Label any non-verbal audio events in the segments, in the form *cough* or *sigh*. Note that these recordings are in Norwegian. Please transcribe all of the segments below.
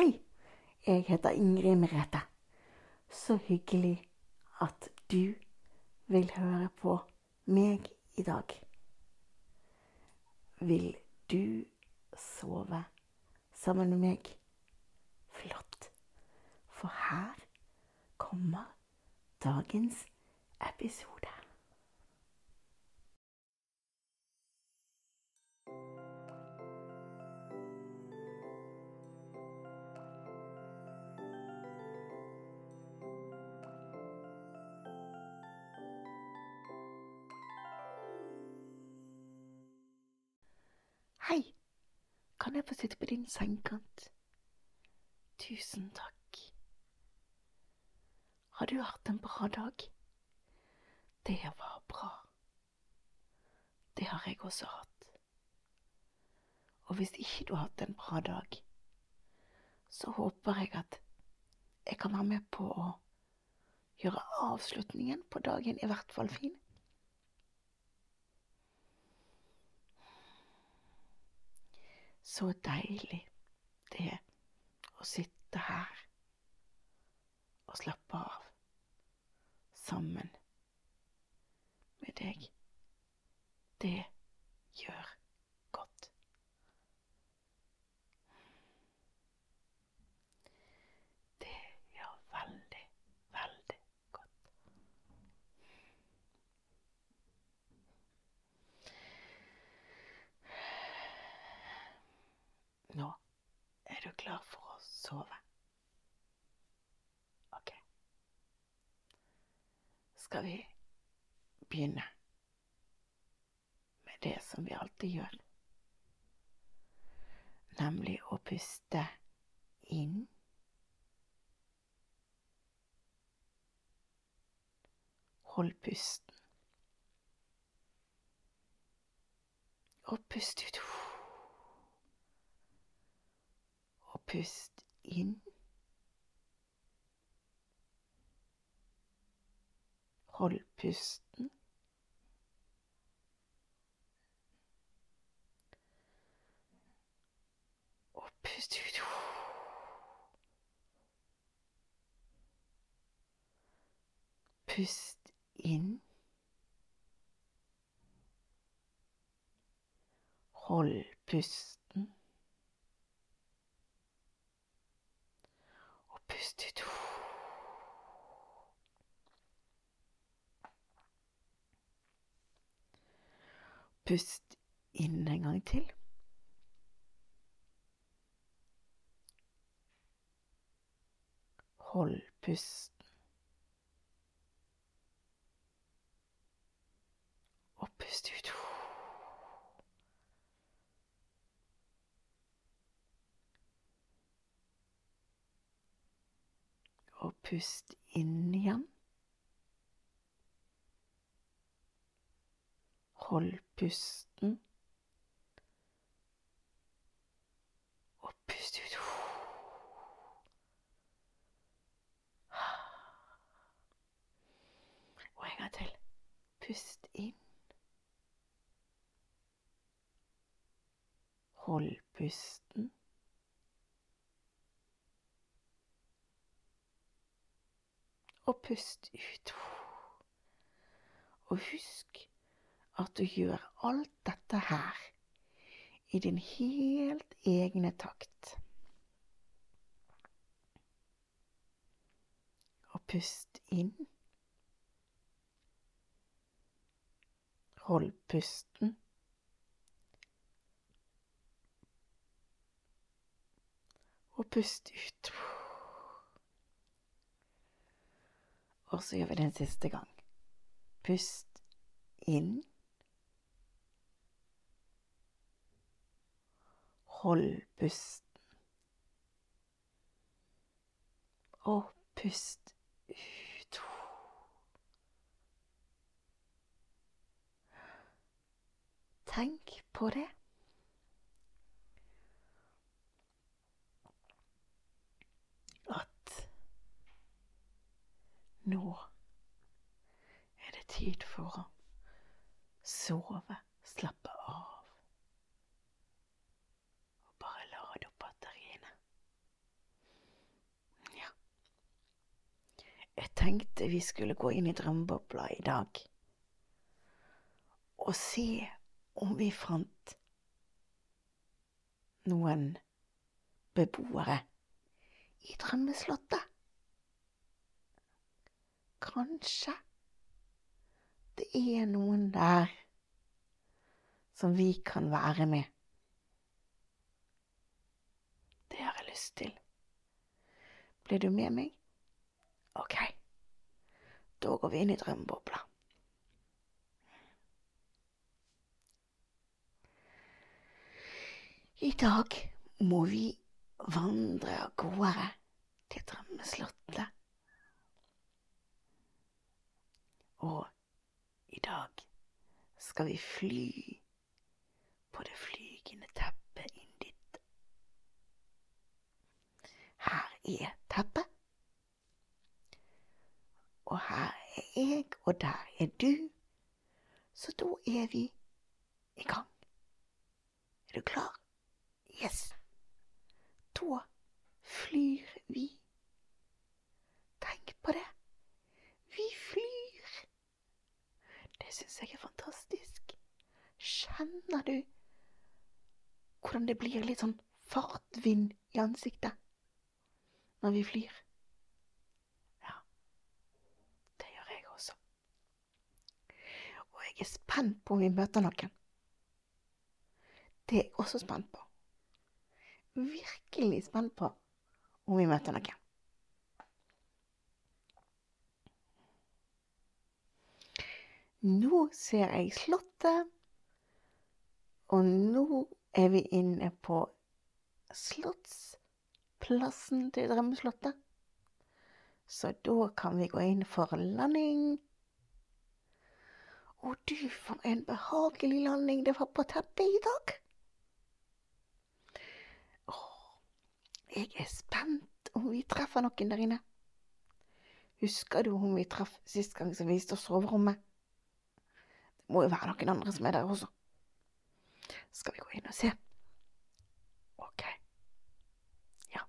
Hei, jeg heter Ingrid Merete. Så hyggelig at du vil høre på meg i dag. Vil du sove sammen med meg? Flott. For her kommer dagens episode. Kan jeg få sitte på din sengekant? Tusen takk. Har du hatt en bra dag? Det var bra. Det har jeg også hatt. Og hvis ikke du har hatt en bra dag, så håper jeg at jeg kan være med på å gjøre avslutningen på dagen i hvert fall fin. Så deilig det er å sitte her og slappe av sammen med deg. Det gjør godt. Det gjør veldig, veldig godt. Nå er du klar for å sove. Ok. Skal vi begynne med det som vi alltid gjør, nemlig å puste inn Hold pusten. Og pust ut. Og pust inn. Hold pusten. Og pust ut. Pust inn. Hold pusten. Og pust ut. Pust inn en gang til. Hold pusten. Og pust ut. Og pust inn igjen. Hold pusten. Og pust ut. Og en gang til. Pust inn. Hold pusten. Og pust ut. Og husk at du gjør alt dette her i din helt egne takt. Og pust inn. Hold pusten. Og pust ut. Og så gjør vi det en siste gang. Pust inn. Hold pusten. Og pust ut. Tenk på det. Nå er det tid for å sove, slappe av og bare lade opp batteriene. Ja Jeg tenkte vi skulle gå inn i drømmebobla i dag og se om vi fant noen beboere i drømmeslottet. Kanskje det er noen der som vi kan være med. Det har jeg lyst til. Blir du med meg? Ok, da går vi inn i drømmebobla. I dag må vi vandre av gårde til drømmeslottet. Og i dag skal vi fly på det flygende teppet inn dit. Her er teppet. Og her er jeg, og der er du. Så da er vi i gang. Er du klar? Yes. Da flyr vi. Tenk på det. Vi flyr. Det syns jeg er fantastisk. Kjenner du hvordan det blir litt sånn fartvind i ansiktet når vi flyr? Ja, det gjør jeg også. Og jeg er spent på om vi møter noen. Det er jeg også spent på virkelig spent på om vi møter noen. Nå ser jeg Slottet, og nå er vi inne på Slottsplassen til Drømmeslottet. Så da kan vi gå inn for landing. Og du, for en behagelig landing det var på teppet i dag. Jeg er spent om vi treffer noen der inne. Husker du om vi traff sist gang som viste oss soverommet? Må jo være noen andre som er der også. Skal vi gå inn og se? Ok. Ja.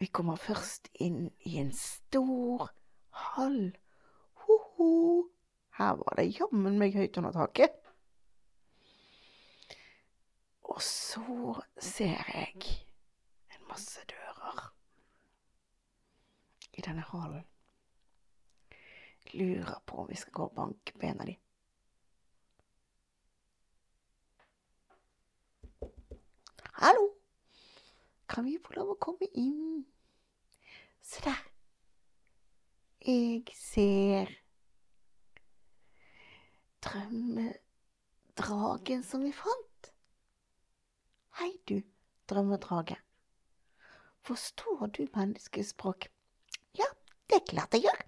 Vi kommer først inn i en stor hall. Ho-ho. Her var det jammen meg høyt under taket. Og så ser jeg en masse dører i denne hallen. Lurer på om vi skal gå og banke på en av de. Hallo, kan vi få lov å komme inn? Se der. Jeg ser drømmedragen som vi fant. Hei, du, drømmedrage. Forstår du menneskespråk? Ja, det er klart jeg gjør.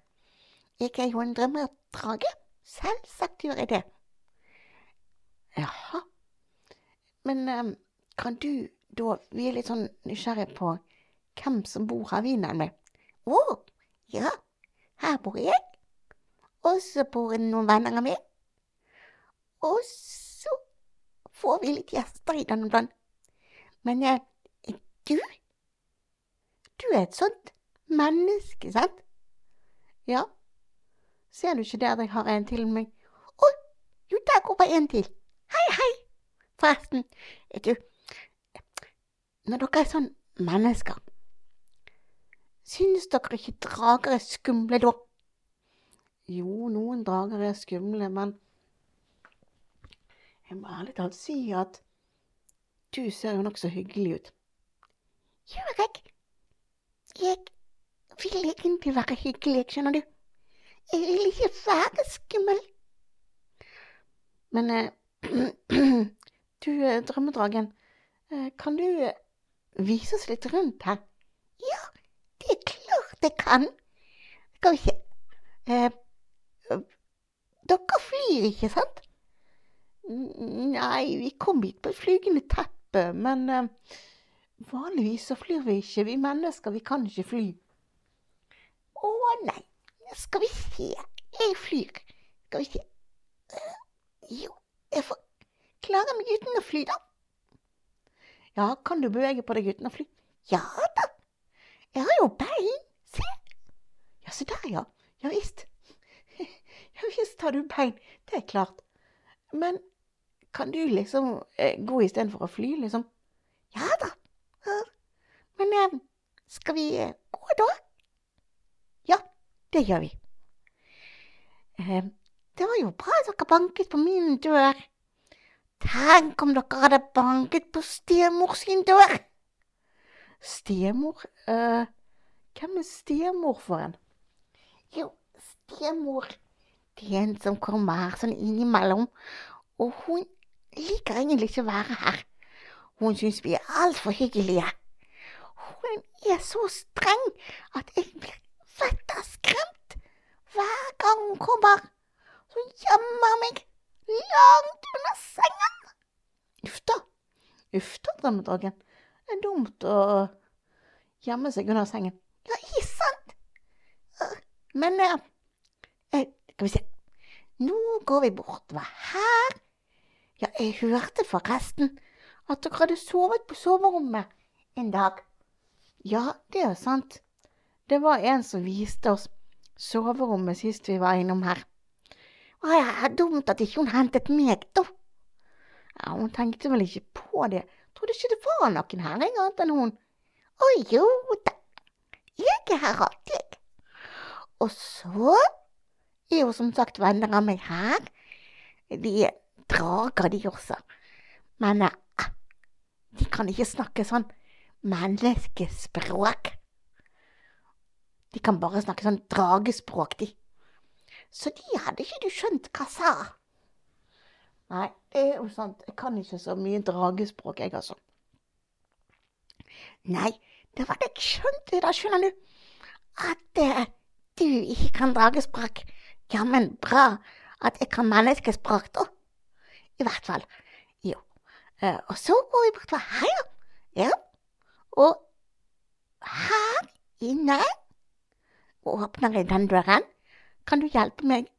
Jeg er jo en drømmedrage. Selvsagt gjør jeg det. Jaha. Men um, kan du da Vi er litt sånn nysgjerrig på hvem som bor her vi nemlig. Å, ja. Her bor jeg. Og så bor noen venner av meg. Og så får vi litt gjester i denne blant. Men eh, du Du er et sånt menneske, sant? Ja. Ser du ikke der jeg har en til meg? Å, jo, der går bare en til. Hei, hei. Forresten, du Når dere er sånn mennesker, synes dere ikke drager er skumle da? Jo, noen drager er skumle, men jeg må ærlig talt si at du ser jo nokså hyggelig ut. Gjør jeg? Jeg vil egentlig være hyggelig, skjønner du. Jeg vil ikke være skummel. Men eh, *clears throat* du, eh, drømmedragen, eh, kan du vise oss litt rundt her? Ja, det er klart jeg kan. Skal vi se Dere flyr, ikke sant? Nei, vi kom hit på et flygende teppe men eh, vanligvis så flyr vi ikke, vi mennesker, vi kan ikke fly. Å nei, skal vi se, jeg flyr. Skal vi se. Uh, jo, jeg får klare meg uten å fly, da. Ja, kan du bevege på deg uten å fly? Ja da. Jeg har jo bein. Se. Ja, se der, ja. Ja visst. *laughs* Ja visst har du bein, det er klart. Men kan du liksom eh, gå istedenfor å fly, liksom? Ja da. Men eh, skal vi eh, gå, da? Det gjør vi. Eh, det var jo bra dere banket på min dør. Tenk om dere hadde banket på stemor sin dør. Stemor? Uh, hvem er stemor for en? Jo, stemor. Det er en som kommer her sånn innimellom, og hun liker egentlig ikke å være her. Hun syns vi er altfor hyggelige. Hun er så streng at jeg blir fetta skremt hver gang hun kommer. Så gjemmer meg langt under sengen. Uff da. Uff da, drømmedragen. Det er dumt å gjemme seg under sengen. Ja, ikke sant? Men eh, eh, Skal vi se. Nå går vi bortover her. Ja, jeg hørte forresten at dere hadde sovet på soverommet en dag. Ja, det er sant. Det var en som viste oss soverommet sist vi var innom her. Å ja, dumt at ikke hun hentet meg, da. Ja, hun tenkte vel ikke på det. Trodde ikke det var noen her, jeg, annet enn hun. Å jo da, jeg er her alltid. Og så er jo som sagt venner av meg her. De er drager, de også. Men eh, de kan ikke snakke sånn menneskespråk. De kan bare snakke sånn dragespråk, de. Så de hadde ikke du skjønt hva sa. Nei, det er jo sant. Jeg kan ikke så mye dragespråk, jeg, altså. Nei, det var det jeg skjønte, da skjønner du. At eh, du ikke kan dragespråk. Jammen bra at jeg kan menneskespråk, da. I hvert fall. Jo. Eh, og så går vi bortover her, ja. Og her inne åpner jeg den døren. Kan du hjelpe meg?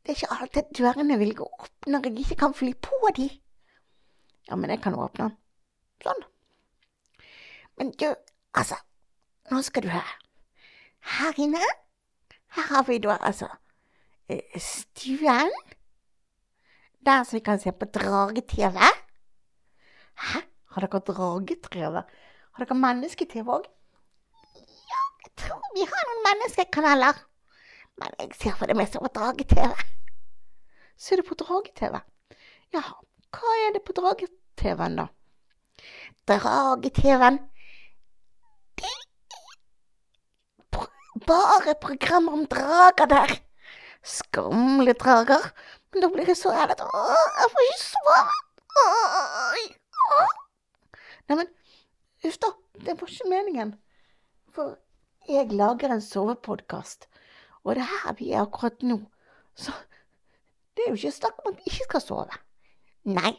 Det er ikke alltid dørene vil gå opp når jeg ikke kan fly på de. Ja, men jeg kan åpne den. Sånn. Men du, altså, nå skal du høre. Her inne, her har vi da altså eh, stuen der som vi kan se på drage-TV. Hæ? Har dere drage-TV? Har dere menneske-TV òg? Vi har noen menneskekanaler. Men jeg ser for det meste på drage-TV. Ser du på drage-TV? Ja, hva er det på drage-TV-en, da? Drage-TV-en Det er bare programmer om drager der. Skumle drager men da blir jeg så redd at jeg får ikke sove. Neimen, uff da, det var ikke meningen. For jeg lager en sovepodkast, og det er her vi er akkurat nå. Så det er jo ikke snakk om at vi ikke skal sove. Nei,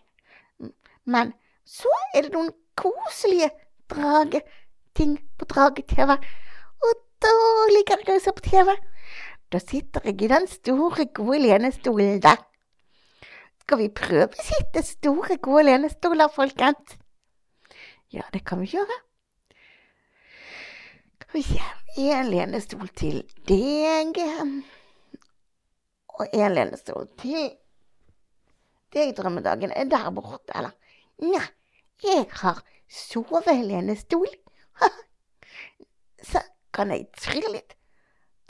men så er det noen koselige drageting på Drage-TV, og da liker jeg å se på TV. Da sitter jeg i den store, gode lenestolen der. Skal vi prøve å sitte store, gode lenestoler, folkens? Ja, det kan vi gjøre. Skal vi se En lenestol til deg. Og en lenestol til deg, drømmedagen. Er der borte, eller? Nei, jeg har sovelenestol. *laughs* Så kan jeg trille litt.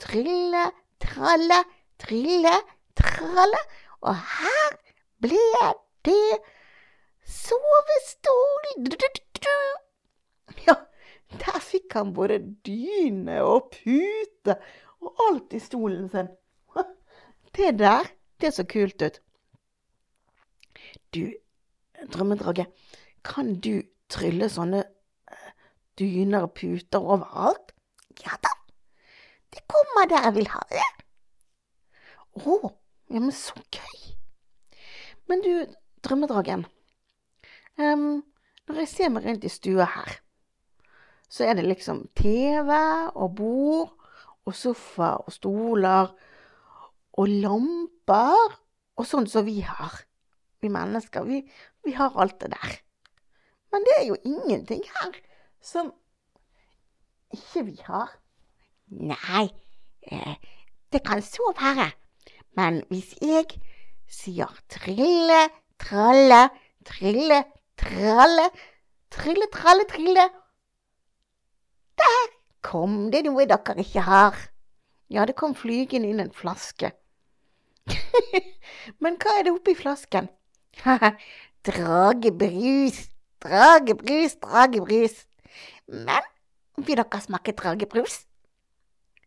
Trille, tralle, trille, tralle. Og her ble det sovestol. Ja, der fikk han både dyne og pute og alt i stolen sin. *laughs* Det der, det så kult ut. Du, drømmedrage, kan du trylle sånne eh, dyner og puter overalt? Ja da. Det kommer der jeg vil ha det. Å, ja, men så gøy. Men du, drømmedragen. Um, når jeg ser meg rundt i stua her, så er det liksom TV og bord og sofa og stoler og lamper og sånn som vi har. Vi mennesker, vi, vi har alt det der. Men det er jo ingenting her som ikke vi har. Nei, eh, det kan så være. Men hvis jeg sier trille, tralle, trille, tralle, trille, tralle, trille Der kom det noe dere ikke har. Ja, det kom flygende inn en flaske. *laughs* Men hva er det oppi flasken? *laughs* dragebrus, dragebrus, dragebrus. Men vil dere smake dragebrus?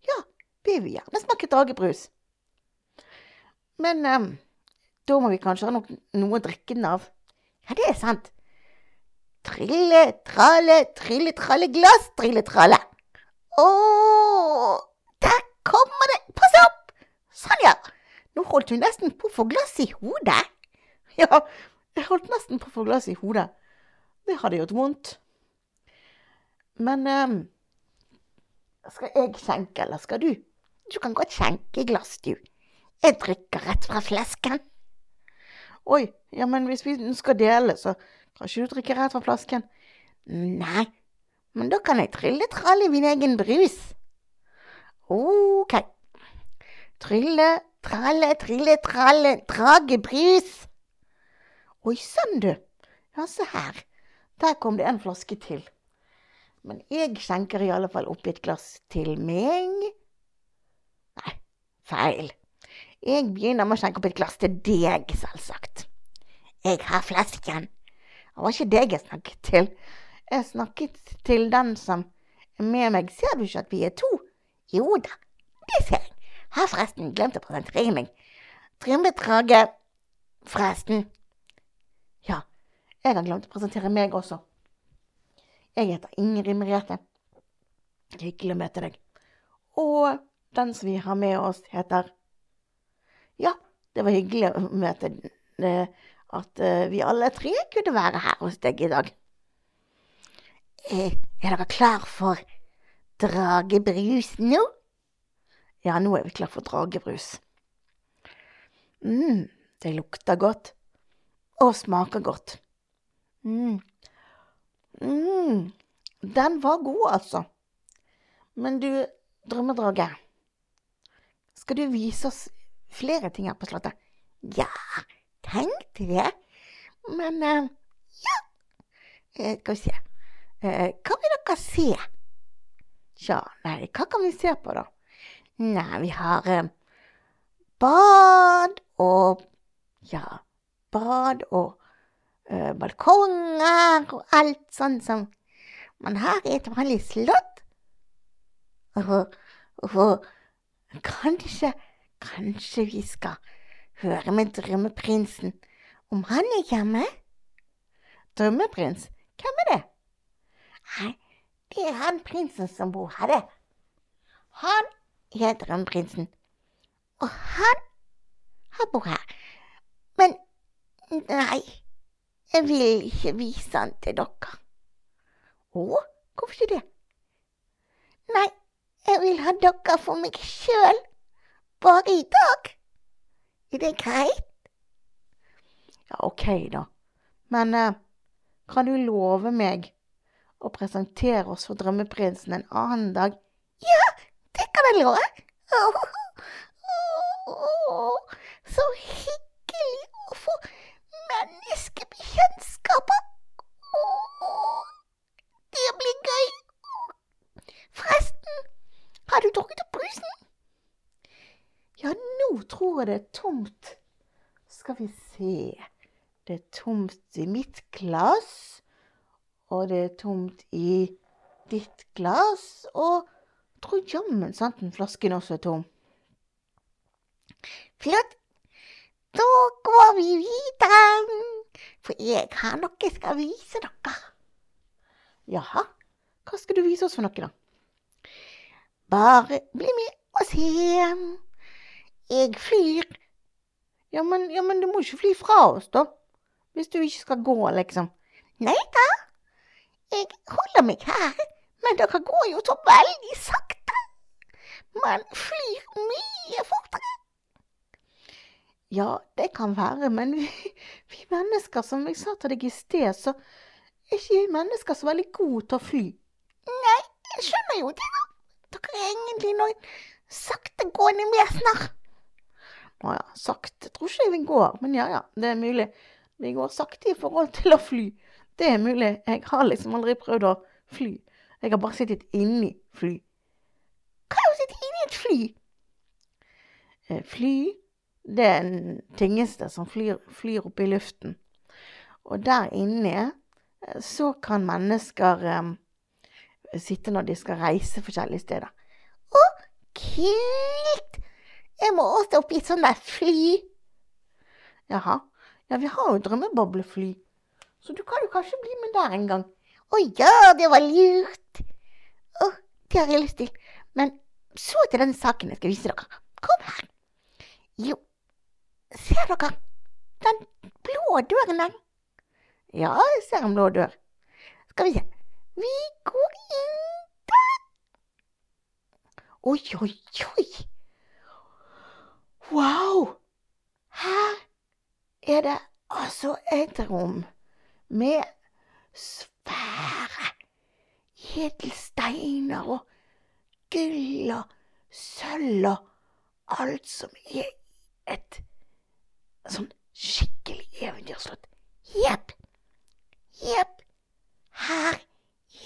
Ja, vi vil gjerne smake dragebrus. Men um, da må vi kanskje ha noe, noe å drikke den av. Ja, det er sant. Trille, tralle, trille, tralle, glass, trille, tralle. Å, der kommer det! Pass opp! Sånn, ja. Nå holdt hun nesten på å få glass i hodet. *laughs* Ja, jeg holdt nesten på å få glass i hodet. Det hadde gjort vondt. Men um, skal jeg skjenke, eller skal du? Du kan godt skjenke glass, du. Jeg drikker rett fra flesken. Oi, ja, men hvis vi skal dele, så kan ikke du drikke rett fra flasken? Nei, men da kan jeg trille-tralle min egen brus. Ok. Trille, tralle, trille, tralle, dragebrus. Oi sann, du. Ja, se her. Der kom det en flaske til. Men jeg skjenker i alle fall oppi et glass til meg. Nei, feil. Jeg begynner med å skjenke opp et glass til deg, selvsagt. Jeg har flasken. Det var ikke deg jeg snakket til. Jeg snakket til den som er med meg. Ser du ikke at vi er to? Jo da, det ser jeg. Har forresten glemt å presentere meg. Trymve Trage, forresten. Jeg har glemt å presentere meg også. Jeg heter Ingrid Merete. Hyggelig å møte deg. Og den som vi har med oss, heter Ja, det var hyggelig å møte eh, at eh, vi alle tre kunne være her hos deg i dag. Er, er dere klar for dragebrus nå? Ja, nå er vi klar for dragebrus. mm, det lukter godt. Og smaker godt. Mm. Mm. Den var god, altså. Men du, drømmedrage, skal du vise oss flere ting her på Slottet? Ja, tenkte det. Men uh, ja uh, Skal vi se. Uh, hva vil dere se? Tja, nei, hva kan vi se på, da? Nei, vi har bad og Ja, bad og uh, balkonger og alt sånn som man har i et vanlig slott. Og, og kanskje, kanskje vi skal høre med drømmeprinsen om han er hjemme? Drømmeprins? Hvem er det? Nei, det er han prinsen som bor her, det. Han er drømmeprinsen. Og han, har bor her. Men nei. Jeg vil ikke vise han til dere. Å, hvorfor ikke det? Nei, jeg vil ha dere for meg sjøl, bare i dag. Er det greit? Ja, ok, da. Men eh, kan du love meg å presentere oss for Drømmeprinsen en annen dag? Ja, det kan jeg love. Oh, oh, oh, så hyggelig å få menneskebekjentskaper. Det blir gøy. Forresten, har du drukket opp brusen? Ja, nå tror jeg det er tomt. Skal vi se. Det er tomt i mitt glass, og det er tomt i ditt glass, og jeg tror jammen santen flasken også er tom. Flott. Da går vi videre, for jeg har noe jeg skal vise dere. Jaha, hva skal du vise oss for noe, da? Bare bli med og se. Jeg flyr. Ja men, ja, men du må ikke fly fra oss, da. Hvis du ikke skal gå, liksom. Nei da, jeg holder meg her, men dere går jo så veldig sakte. Man flyr mye fortere. Ja, det kan være, men vi, *laughs* vi, mennesker, som jeg sa til deg i sted, så er ikke vi mennesker så veldig gode til å fly. Nei, jeg skjønner jo det, da. Dere er egentlig noen saktegående vesener. Å ja, sakte tror ikke vi går, men ja ja, det er mulig. Vi går sakte i forhold til å fly. Det er mulig. Jeg har liksom aldri prøvd å fly. Jeg har bare sittet inni fly. Hva er å sitte inni et fly? Eh, Fly, det er den tingeste som flyr, flyr opp i luften. Og der inne eh, så kan mennesker um, sitte når de skal reise forskjellige steder. Å, Kult! Jeg må også opp i et sånt der fly. Jaha. Ja, vi har jo drømmeboblefly. Så du kan jo kanskje bli med der en gang. Å ja, det var lurt. Å, det har jeg lyst til. Men så til den saken jeg skal vise dere. Kom her. Jo, ser dere den blå døren der? Ja, jeg ser en blå dør. Skal vi se. Vi går inn der. Oi, oi, oi. Wow! Her er det altså et rom med svære edelsteiner og gull og sølv og alt som er et sånn skikkelig eventyrslott. Jepp. Jepp. Her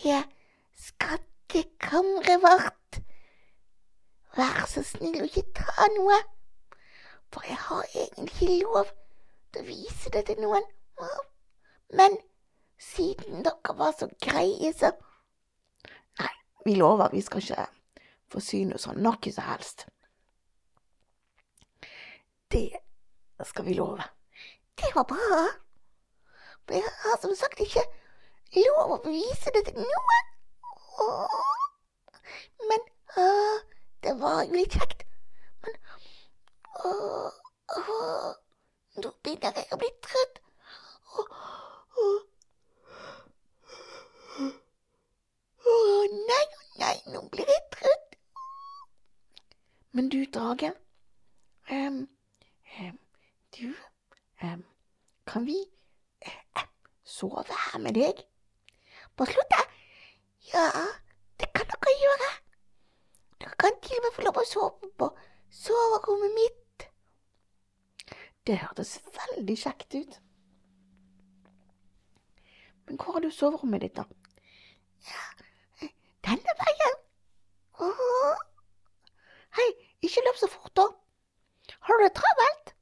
er skattkammeret vårt. Vær så snill å ikke ta noe, for jeg har egentlig ikke lov til å vise det til noen. Men siden dere var så greie, så Nei, vi lover, vi skal ikke forsyne oss av noe som helst. Det skal vi love. Det var bra. For jeg har som sagt ikke lov å vise det til noen. Men uh, det var jo litt kjekt. Åh, åh, nå begynner jeg å bli trøtt. Åh, nei, nei, nå blir jeg trøtt. Men du, drage, um, um, du, um, kan vi uh, Sove her med deg? På slottet? Ja, det kan dere gjøre. Dere kan til og med få lov å sove på soverommet mitt. Det hørtes veldig kjekt ut. Men hvor har du soverommet ditt, da? Ja, Denne veien. Hei, ikke løp så fort, da. Har du det travelt?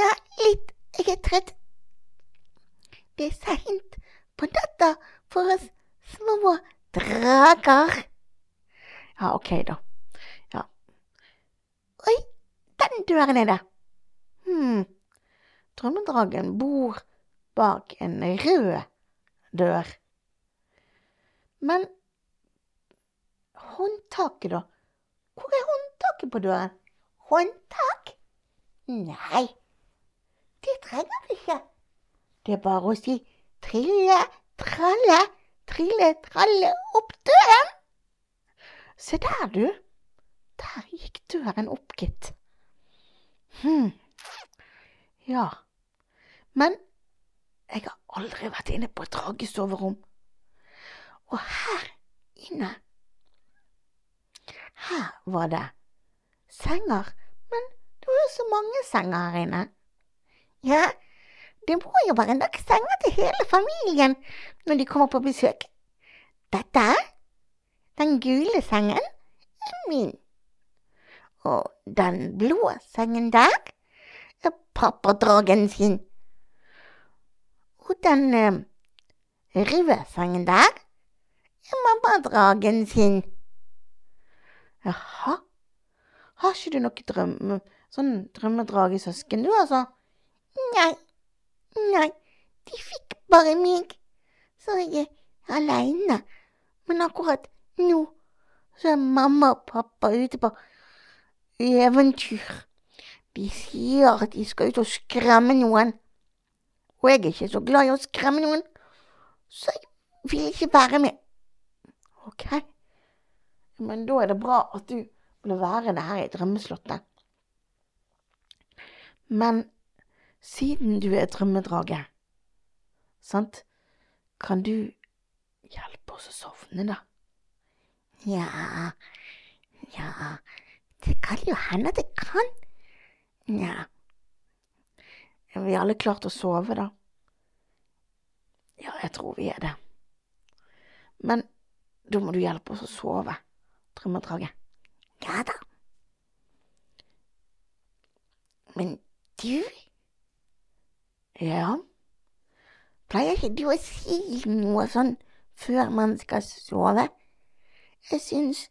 Ja, litt. Jeg er trett. Det er seint på natta for oss små drager. Ja, ok, da. Ja. Oi, den døren er det. Hm, drømmedragen bor bak en rød dør. Men håndtaket, da? Hvor er håndtaket på døren? Håndtak? Nei, det trenger vi ikke. Det er bare å si trille, tralle, trille, tralle opp døren. Se der, du. Der gikk døren opp, gitt. Hm. Ja. Men jeg har aldri vært inne på et dragesoverom. Og her inne Her var det senger, men det var jo så mange senger her inne. Ja, det må jo være nok senger til hele familien når de kommer på besøk. Dette, den gule sengen, er min. Og den blå sengen der er pappadragen sin. Og den eh, røde sengen der er mammadragen sin. Jaha. Har ikke du noe drømme, sånn drømmedragesøsken, du, altså? Nei, nei, de fikk bare meg, så jeg er aleine. Men akkurat nå så er mamma og pappa ute på eventyr. De sier at de skal ut og skremme noen. Og jeg er ikke så glad i å skremme noen, så jeg vil ikke være med. Ok. Men da er det bra at du ble værende her i drømmeslottet. Men siden du er drømmedrage, sant, kan du hjelpe oss å sovne, da? Ja, ja, det kan jo hende at jeg kan. Nja, er vi alle klart å sove, da? Ja, jeg tror vi er det. Men da må du hjelpe oss å sove, Drømmedraget. Ja da. Men du, Ja, pleier ikke du å si noe sånn før man skal sove? Jeg syns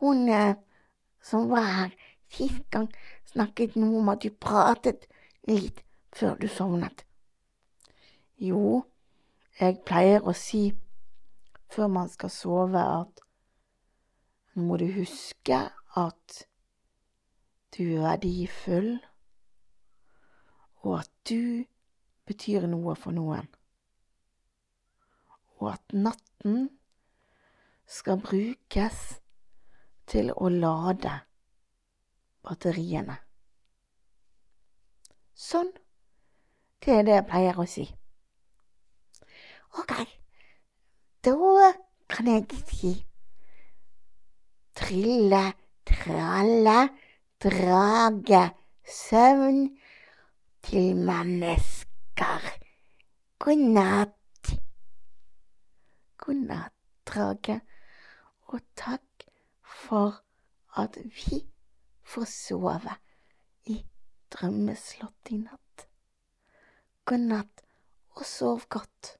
hun eh, som var her sist gang, snakket noe om at du pratet litt før du sovnet. jo, jeg pleier å si før man skal sove at nå må du huske at du er verdifull, og at du betyr noe for noen. Og at natten skal brukes til å lade batteriene. Sånn. Det er det jeg pleier å si. Ok, da kan jeg si trille, tralle, drage, søvn til mennesker. God natt. God natt, Drage, og takk for at vi får sove drømmeslottet i natt. God natt, og sov godt.